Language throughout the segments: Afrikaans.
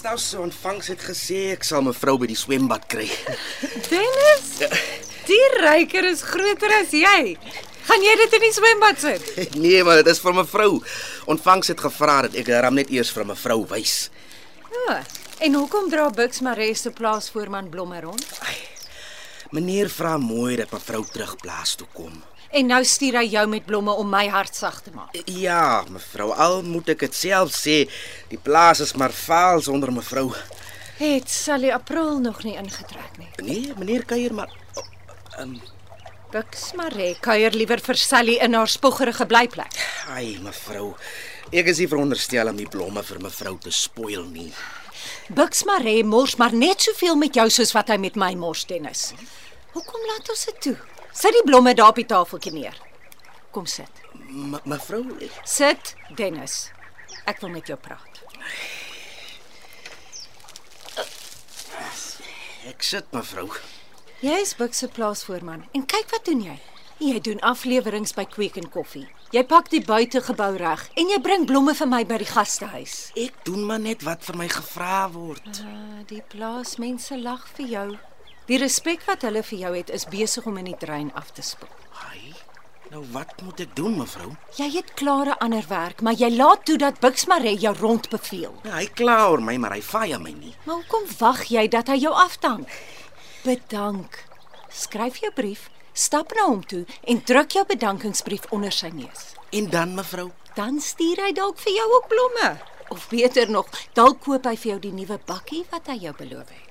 Guesthouse se ontvangs het gesê ek sal mevrou by die swembad kry. Dennis, die ryker is groter as jy. Gaan jy dit in die swembad sit? nee, maar dit is vir mevrou. Ontvangs het gevra dat ek hom net eers vir mevrou wys. Ja. En hoekom dra Bux Maree se plaasvoorman blomme rond? Meneer vra mooi dat mevrou terug plaas toe kom. En nou stuur hy jou met blomme om my hart sag te maak. Ja, mevrou, al moet ek dit self sê, die plaas is maar vaal sonder mevrou. Het Sally April nog nie ingetrek nie. Nee, meneer kuier maar oh, um, Bux Maree kuier liewer vir Sally in haar spoggerige blyplek. ai mevrou. Ek is nie veronderstel om die blomme vir mevrou te spoil nie. Bux Maree mors maar net soveel met jou soos wat hy met my mors, Dennis. Hoekom laat ons dit toe? Sit die blomme daar op die tafeltjie neer. Kom sit. Me- Mevrou, Sit, Dennis. Ek wil met jou praat. ek sit mevrou. Jy is Bux se plaasvoorman en kyk wat doen jy? Jy doen afleweringe by Kweek en Koffie. Jy pak die buitegebou reg en jy bring blomme vir my by die gastehuis. Ek doen maar net wat vir my gevra word. Ah, die plaasmense lag vir jou. Die respek wat hulle vir jou het is besig om in die trein af te spoel. Ai. Nou wat moet ek doen, mevrou? Jy het klare ander werk, maar jy laat toe dat Bux Maree jou rondbeveel. Ja, hy kla oor my, maar hy vaai my nie. Maar hoekom wag jy dat hy jou afdank? Bedank. Skryf jou brief, stap na hom toe en druk jou bedankingsbrief onder sy neus. En dan, mevrou? Dan stuur hy dalk vir jou ook blomme. Of beter nog, dalk koop hy vir jou die nuwe bakkie wat hy jou beloof het.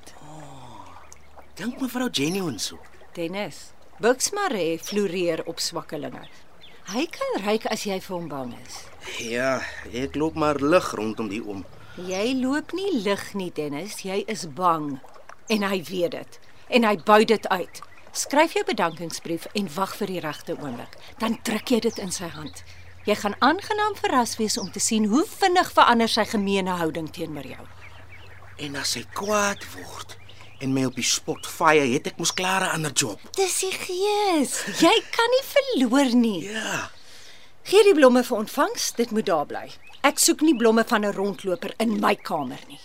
Dink mevrou genuine so. Dennis, Bux Maree floreer op swakkelinge. Hy kan ryk as jy vir hom bang is. Ja, ek loop maar lig rondom die oom. Jy loop nie lig nie, Dennis, jy is bang. En hy weet dit. En hy buit dit uit. Skryf jou bedankingsbrief en wag vir die regte oomblik. Dan druk jy dit in sy hand. Jy gaan aangenaam verras wees om te sien hoe vinnig verander sy gemeene houding teenoor jou. En as hy kwaad word en my op die spot vaai, het ek mos klaar 'n ander job. Dis die gees. Jy kan nie verloor nie. Ja. Gee die blomme vir ontvangs, dit moet daar bly. Ek soek nie blomme van 'n rondloper in my kamer nie.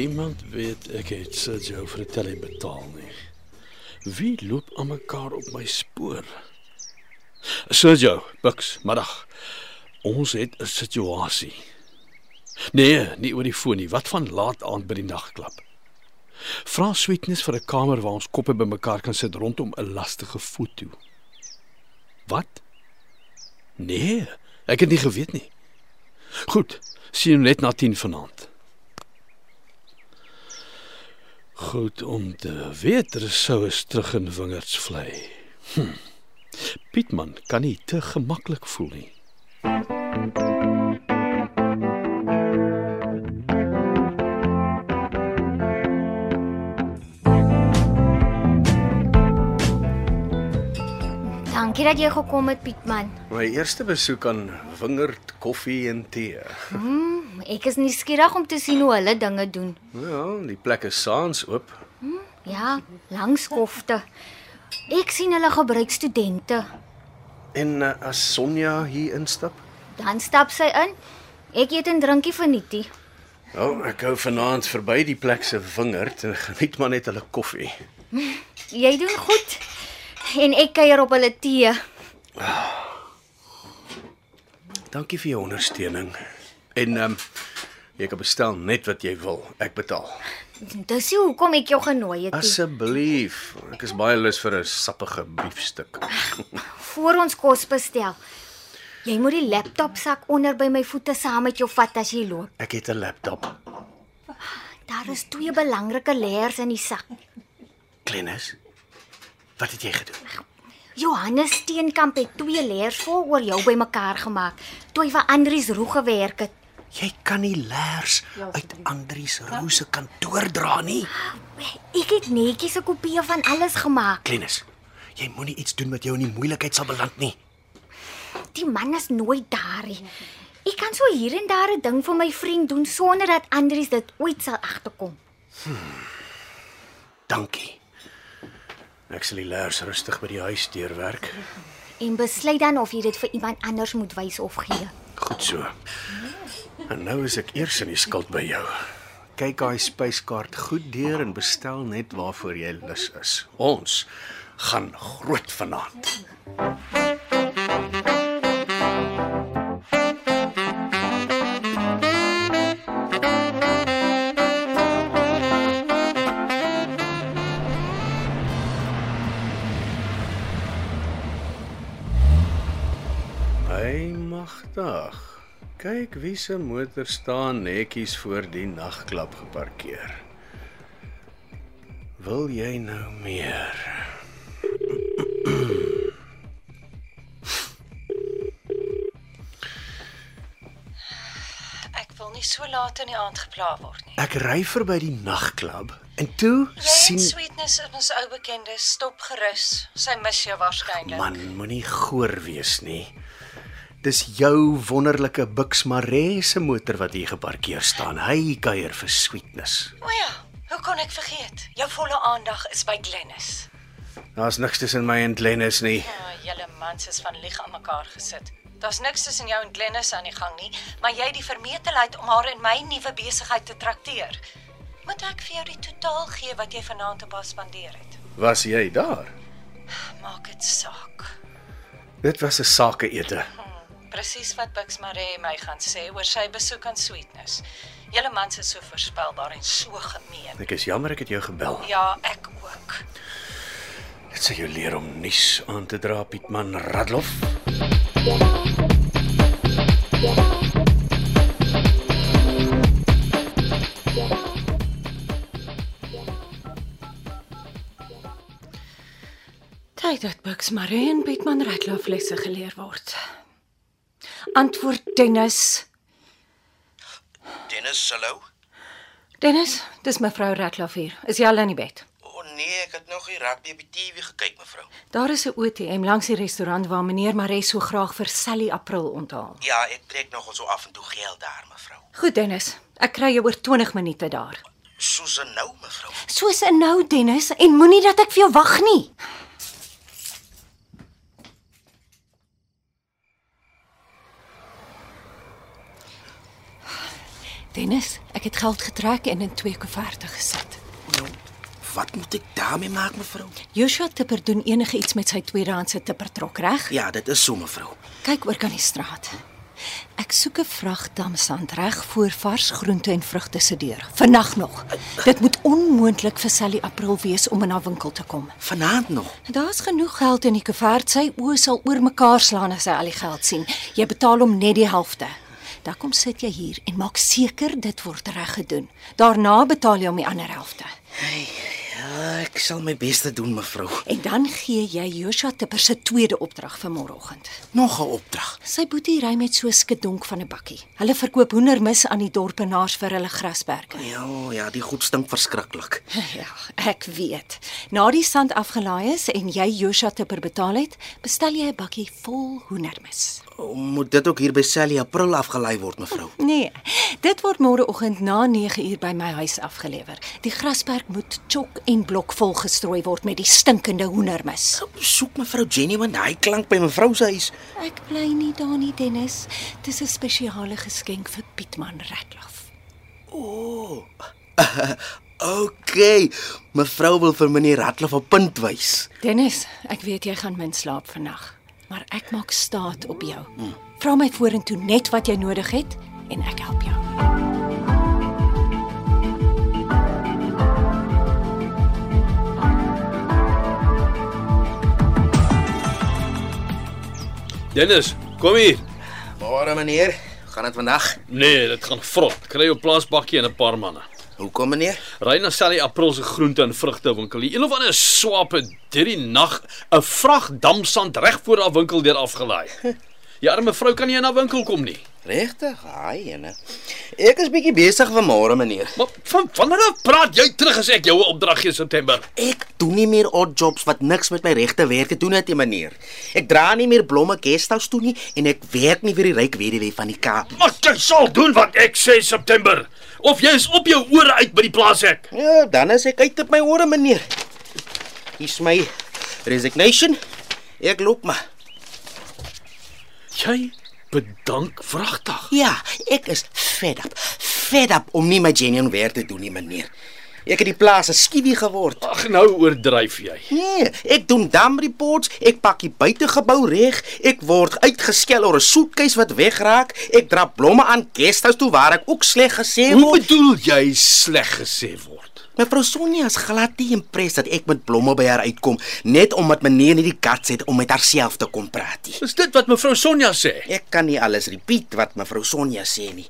Niemand weet ek het Sergio vir 'n telly betaal nie. Wie loop aan mekaar op my spoor? Sergio, Bux, middag. Ons het 'n situasie. Nee, nie oor die foon nie. Wat van laat aand by die nagklub? Vra Sweetness vir 'n kamer waar ons koppe bymekaar kan sit rondom 'n lastige foto. Wat? Nee, ek het nie geweet nie. Goed, sien jou net na 10 vanaand. Goed om te weet er sou is terug in Wingerds vlei. Hm. Pietman kan nie te gemaklik voel nie. Dankie dat jy gekom het, Pietman. My eerste besoek aan Wingerd Koffie en Tee. Ek is nuuskierig om te sien hoe hulle dinge doen. Ja, die plek is saans oop. Ja, langs skofte. Ek sien hulle gebruik studente. En uh, as Sonja hier instap? Dan stap sy in. Ek eet en drinkie vernietie. Ja, oh, ek hou vanaand verby die plek se Wingerd en geniet maar net hulle koffie. Jy doen goed. En ek kuier op hulle tee. Dankie vir jou ondersteuning. En ehm um, Jy kan bestel net wat jy wil. Ek betaal. Dis nie hoekom ek jou genooi het nie. Asseblief. Ek is baie lus vir 'n sappige biefstuk. Voor ons kos bestel. Jy moet die laptopsak onder by my voete saam met jou vat as jy loop. Ek het 'n laptop. Daar is twee belangrike leers in die sak. Klennis. Wat het jy gedoen? Johannes Steenkamp het twee leers vol oor jou bymekaar gemaak toe hy vir Andries Roe gewerk het. Jy kan nie leers uit Andries Roo se kantoor dra nie. Ek het netjies 'n kopie van alles gemaak. Klennis. Jy moenie iets doen wat jou in die moeilikheid sal beland nie. Die man is nooit daar nie. Ek kan so hier en daar 'n ding vir my vriend doen sonder dat Andries dit ooit sal agterkom. Dankie. Ek sal die leers rustig by die huis deurwerk. En besluit dan of jy dit vir iemand anders moet wys of gee. Goed so. En nou is ek eers in die skuld by jou. Kyk daai spyskaart goed deur en bestel net waarvoor jy lus is. Ons gaan groot vanaand. Hy magtig. Kyk wie se motor staan netjies voor die nagklap geparkeer. Wil jy nou meer? Ek wil nie so laat in die aand gepla word nie. Ek ry verby die nagklap en toe Jy en sien Sweetness in ons ou bekende stop gerus. Sy mis jou waarskynlik. man moenie goor wees nie. Dis jou wonderlike Bux Maree se motor wat hier geparkeer staan. Hy kuier vir sweetness. O ja, hoe kon ek vergeet? Jou volle aandag is by Glennis. Daar's niks tussen my en Glennis nie. Ja, julle mans is van lieg aan mekaar gesit. Daar's niks tussen jou en Glennis aan die gang nie, maar jy het die vermetelheid om haar in my nuwe besigheid te trakteer. Moet ek vir jou die totaal gee wat jy vanaand op haar spandeer het? Was jy daar? Maak dit saak. Dit was 'n sakeete. Presies wat Bix Maree my gaan sê oor sy besoek aan Sweetness. Julle mans is so voorspelbaar en so gemeen. Ek is jammer ek het jou gebel. Ja, ek ook. Dit sê jou leer om nuus aan te dra, Pietman Radloff. Tyd dat Bix Maree en Pietman Ratloff lesse geleer word. Antwoord Dennis. Dennis, hallo. Dennis, dis mevrou Ratloff hier. Is jy al in die bed? O oh, nee, ek het nog nie rugby op die TV gekyk, mevrou. Daar is 'n ATM langs die restaurant waar meneer Maree so graag vir Sally April onthaal. Ja, ek trek nogal so af en toe geld daar, mevrou. Goed Dennis, ek kry jou oor 20 minute daar. Soos 'n nou, mevrou. Soos 'n nou Dennis en moenie dat ek vir jou wag nie. Dennis, ek het geld getrek en in twee koeverte gesit. Nou, wat moet ek daarmee maak, mevrou? Joshua Tipper doen enige iets met sy tweedehandse tippertrok, reg? Ja, dit is so, mevrou. Kyk oor kan die straat. Ek soek 'n vrag damsand reg voor vars groente en vrugte se deur. Vannag nog. Dit moet onmoontlik vir Sally April wees om in haar winkel te kom. Vanaand nog. Daar's genoeg geld in die koevert. Sy oë sal oor mekaar slaan as sy al die geld sien. Jy betaal hom net die helfte. Dan kom sit jy hier en maak seker dit word reg gedoen. Daarna betaal jy hom die ander helfte. Ja, ek sal my bes te doen, mevrou. En dan gee jy Joshua Tipper se tweede opdrag vir môreoggend. Nog 'n opdrag. Sy boetie ry met so 'n skedonk van 'n bakkie. Hulle verkoop hoendermis aan die dorpenaars vir hulle grasperke. Ja, ja, die goed stink verskriklik. Ja, ek weet. Na die sand afgelaai is en jy Joshua Tipper betaal het, bestel jy 'n bakkie vol hoendermis. Moet dit ook hier by Sally April afgelei word, mevrou? Nee, dit word môreoggend na 9uur by my huis afgelewer. Die grasperk moet chok en blok vol gestrooi word met die stinkende hoendermis. Soek mevrou Jenny want hy klank by mevrou se huis. Ek bly nie daar nie, Dennis. Dis 'n spesiale geskenk vir Pietman Ratloff. O. Oh. OK. Mevrou wil vir meneer Ratloff op punt wys. Dennis, ek weet jy gaan min slaap vandag, maar ek maak staat op jou. Vra my vorentoe net wat jy nodig het en ek help jou. Dennis, kom hier. Môre meneer, gaan dit vandag? Nee, dit gaan vrot. Kry jou plaasbakkie en 'n paar manne. Hoekom meneer? Ry na Sally April se groente en vrugte winkel. Die een of ander swaap het hierdie nag 'n vrag damsand reg voor haar winkel deur afgelaai. Die arme vrou kan nie in haar winkel kom nie. Regtig? Haai ene. Ek is bietjie besig vanmôre meneer. Maar van wanneer af praat jy terug as ek jou 'n opdrag gee September? Ek doen nie meer odd jobs wat niks met my regte werk te doen het nie meneer. Ek dra nie meer blomme guesthouse toe nie en ek werk nie vir die ryk weduwee van die Kaap. Maar jy sal doen wat ek sê September. Of jy is op jou ore uit by die plaashek. Ja, dan is ek uit op my ore meneer. Hier's my resignation. Ek loop maar. Jy bedank vragtig. Ja, ek is fed up. Fed up om nie my genuine werk te doen nie meneer. Ek het die plaas 'n skiewie geword. Ag nou oordryf jy. Nee, ek doen dam reports, ek pak die buitegebou reg, ek word uitgeskel oor 'n soetkies wat wegraak, ek dra blomme aan guesthouse toe waar ek ook sleg gesê Hoe word. bedoel jy sleg gesê word? Mevrou Sonja is glad nie impressed dat ek met blomme by haar uitkom net omdat meneer nie die guts het om met haarself te kom praat nie. Is dit wat mevrou Sonja sê? Ek kan nie alles repeat wat mevrou Sonja sê nie.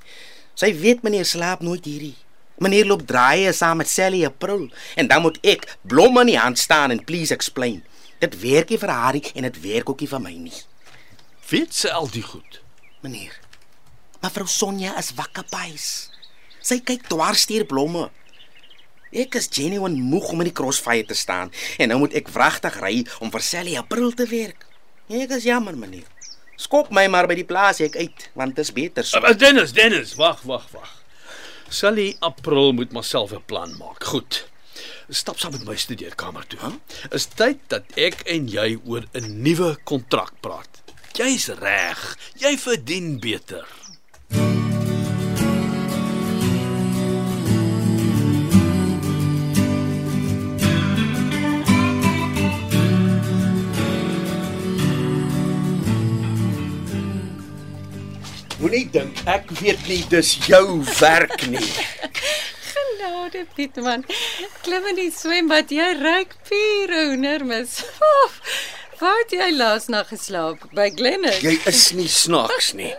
Sy weet meneer slaap nooit hierdie. Meneer loop draaie saam met Sally April en dan moet ek blomme in die hand staan en please explain. Dit werk nie vir haar nie en dit werk ook nie vir my nie. Weet sy al die goed? Meneer. Mevrou Sonja is wakker buis. Sy kyk dwars deur blomme. Ek is genuine moeg om in die crossfire te staan en nou moet ek wragtig ry om vir Sally April te werk. Ek is jammer meneer. Skop my maar by die plaas ek uit want dit is beter so. Uh, Dennis, Dennis, wag, wag, wag. Sally April moet maar self 'n plan maak. Goed. Stap saam met my studeerkamer toe. Huh? Is tyd dat ek en jy oor 'n nuwe kontrak praat. Jy's reg. Jy verdien beter. Moenie dink ek weet nie dis jou werk nie. Genade Pietman. Klim in die swembad, jy ruik puur hoendermis. Oh, waar het jy laas nag geslaap? By Glennis. Jy is nie snaaks nie.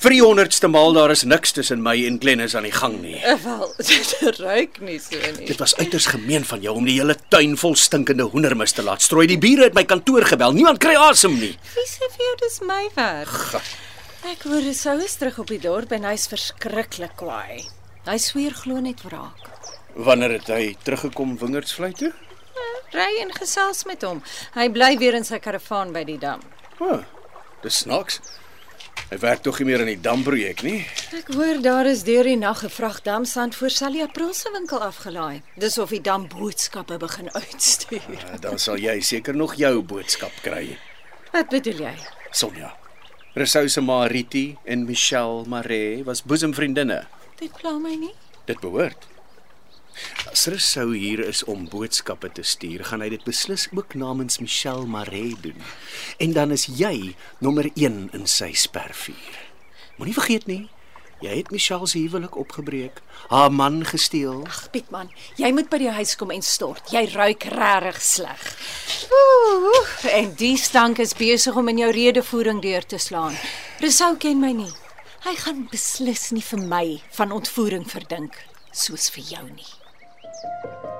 Vir die 100ste maal daar is niks tussen my en Glennis aan die gang nie. Eh, Wel, dit ruik nie so nie. Dit was uiters gemeen van jou om die hele tuin vol stinkende hoendermis te laat strooi. Die bure het my kantoor gebel. Niemand kry asem nie. Wie sê vir jou dis my werk? Ek hoor Sou is terug op die dorp en hy's verskriklik kwaai. Hy sweer glo net wraak. Wanneer het hy teruggekom wingerdsvlei toe? Ry en gesels met hom. Hy bly weer in sy karavaan by die dam. O, oh, dis snaaks. Hy werk tog nie meer aan die damprojek nie. Ek hoor daar is deur die nag 'n vrag damsand voor Sally April se winkel afgelaai. Dis of die dam boodskappe begin uitstuur. Uh, dan sal jy seker nog jou boodskap kry. Wat bedoel jy? Sonja. Rousseau se ma Riti en Michelle Maree was boesemvriendinne. Dit pla my nie. Dit behoort. As Rousseau hier is om boodskappe te stuur, gaan hy dit beslis ook namens Michelle Maree doen. En dan is jy nommer 1 in sy spervuur. Moenie vergeet nie, jy het Michelle se huwelik opgebreek, haar man gesteel. Ag Pietman, jy moet by die huis kom en stort. Jy ruik regtig sleg. Ooh, en die stank is besig om in jou redevoering deur te slaan. Resou ken my nie. Hy gaan beslis nie vir my van ontvoering verdink soos vir jou nie.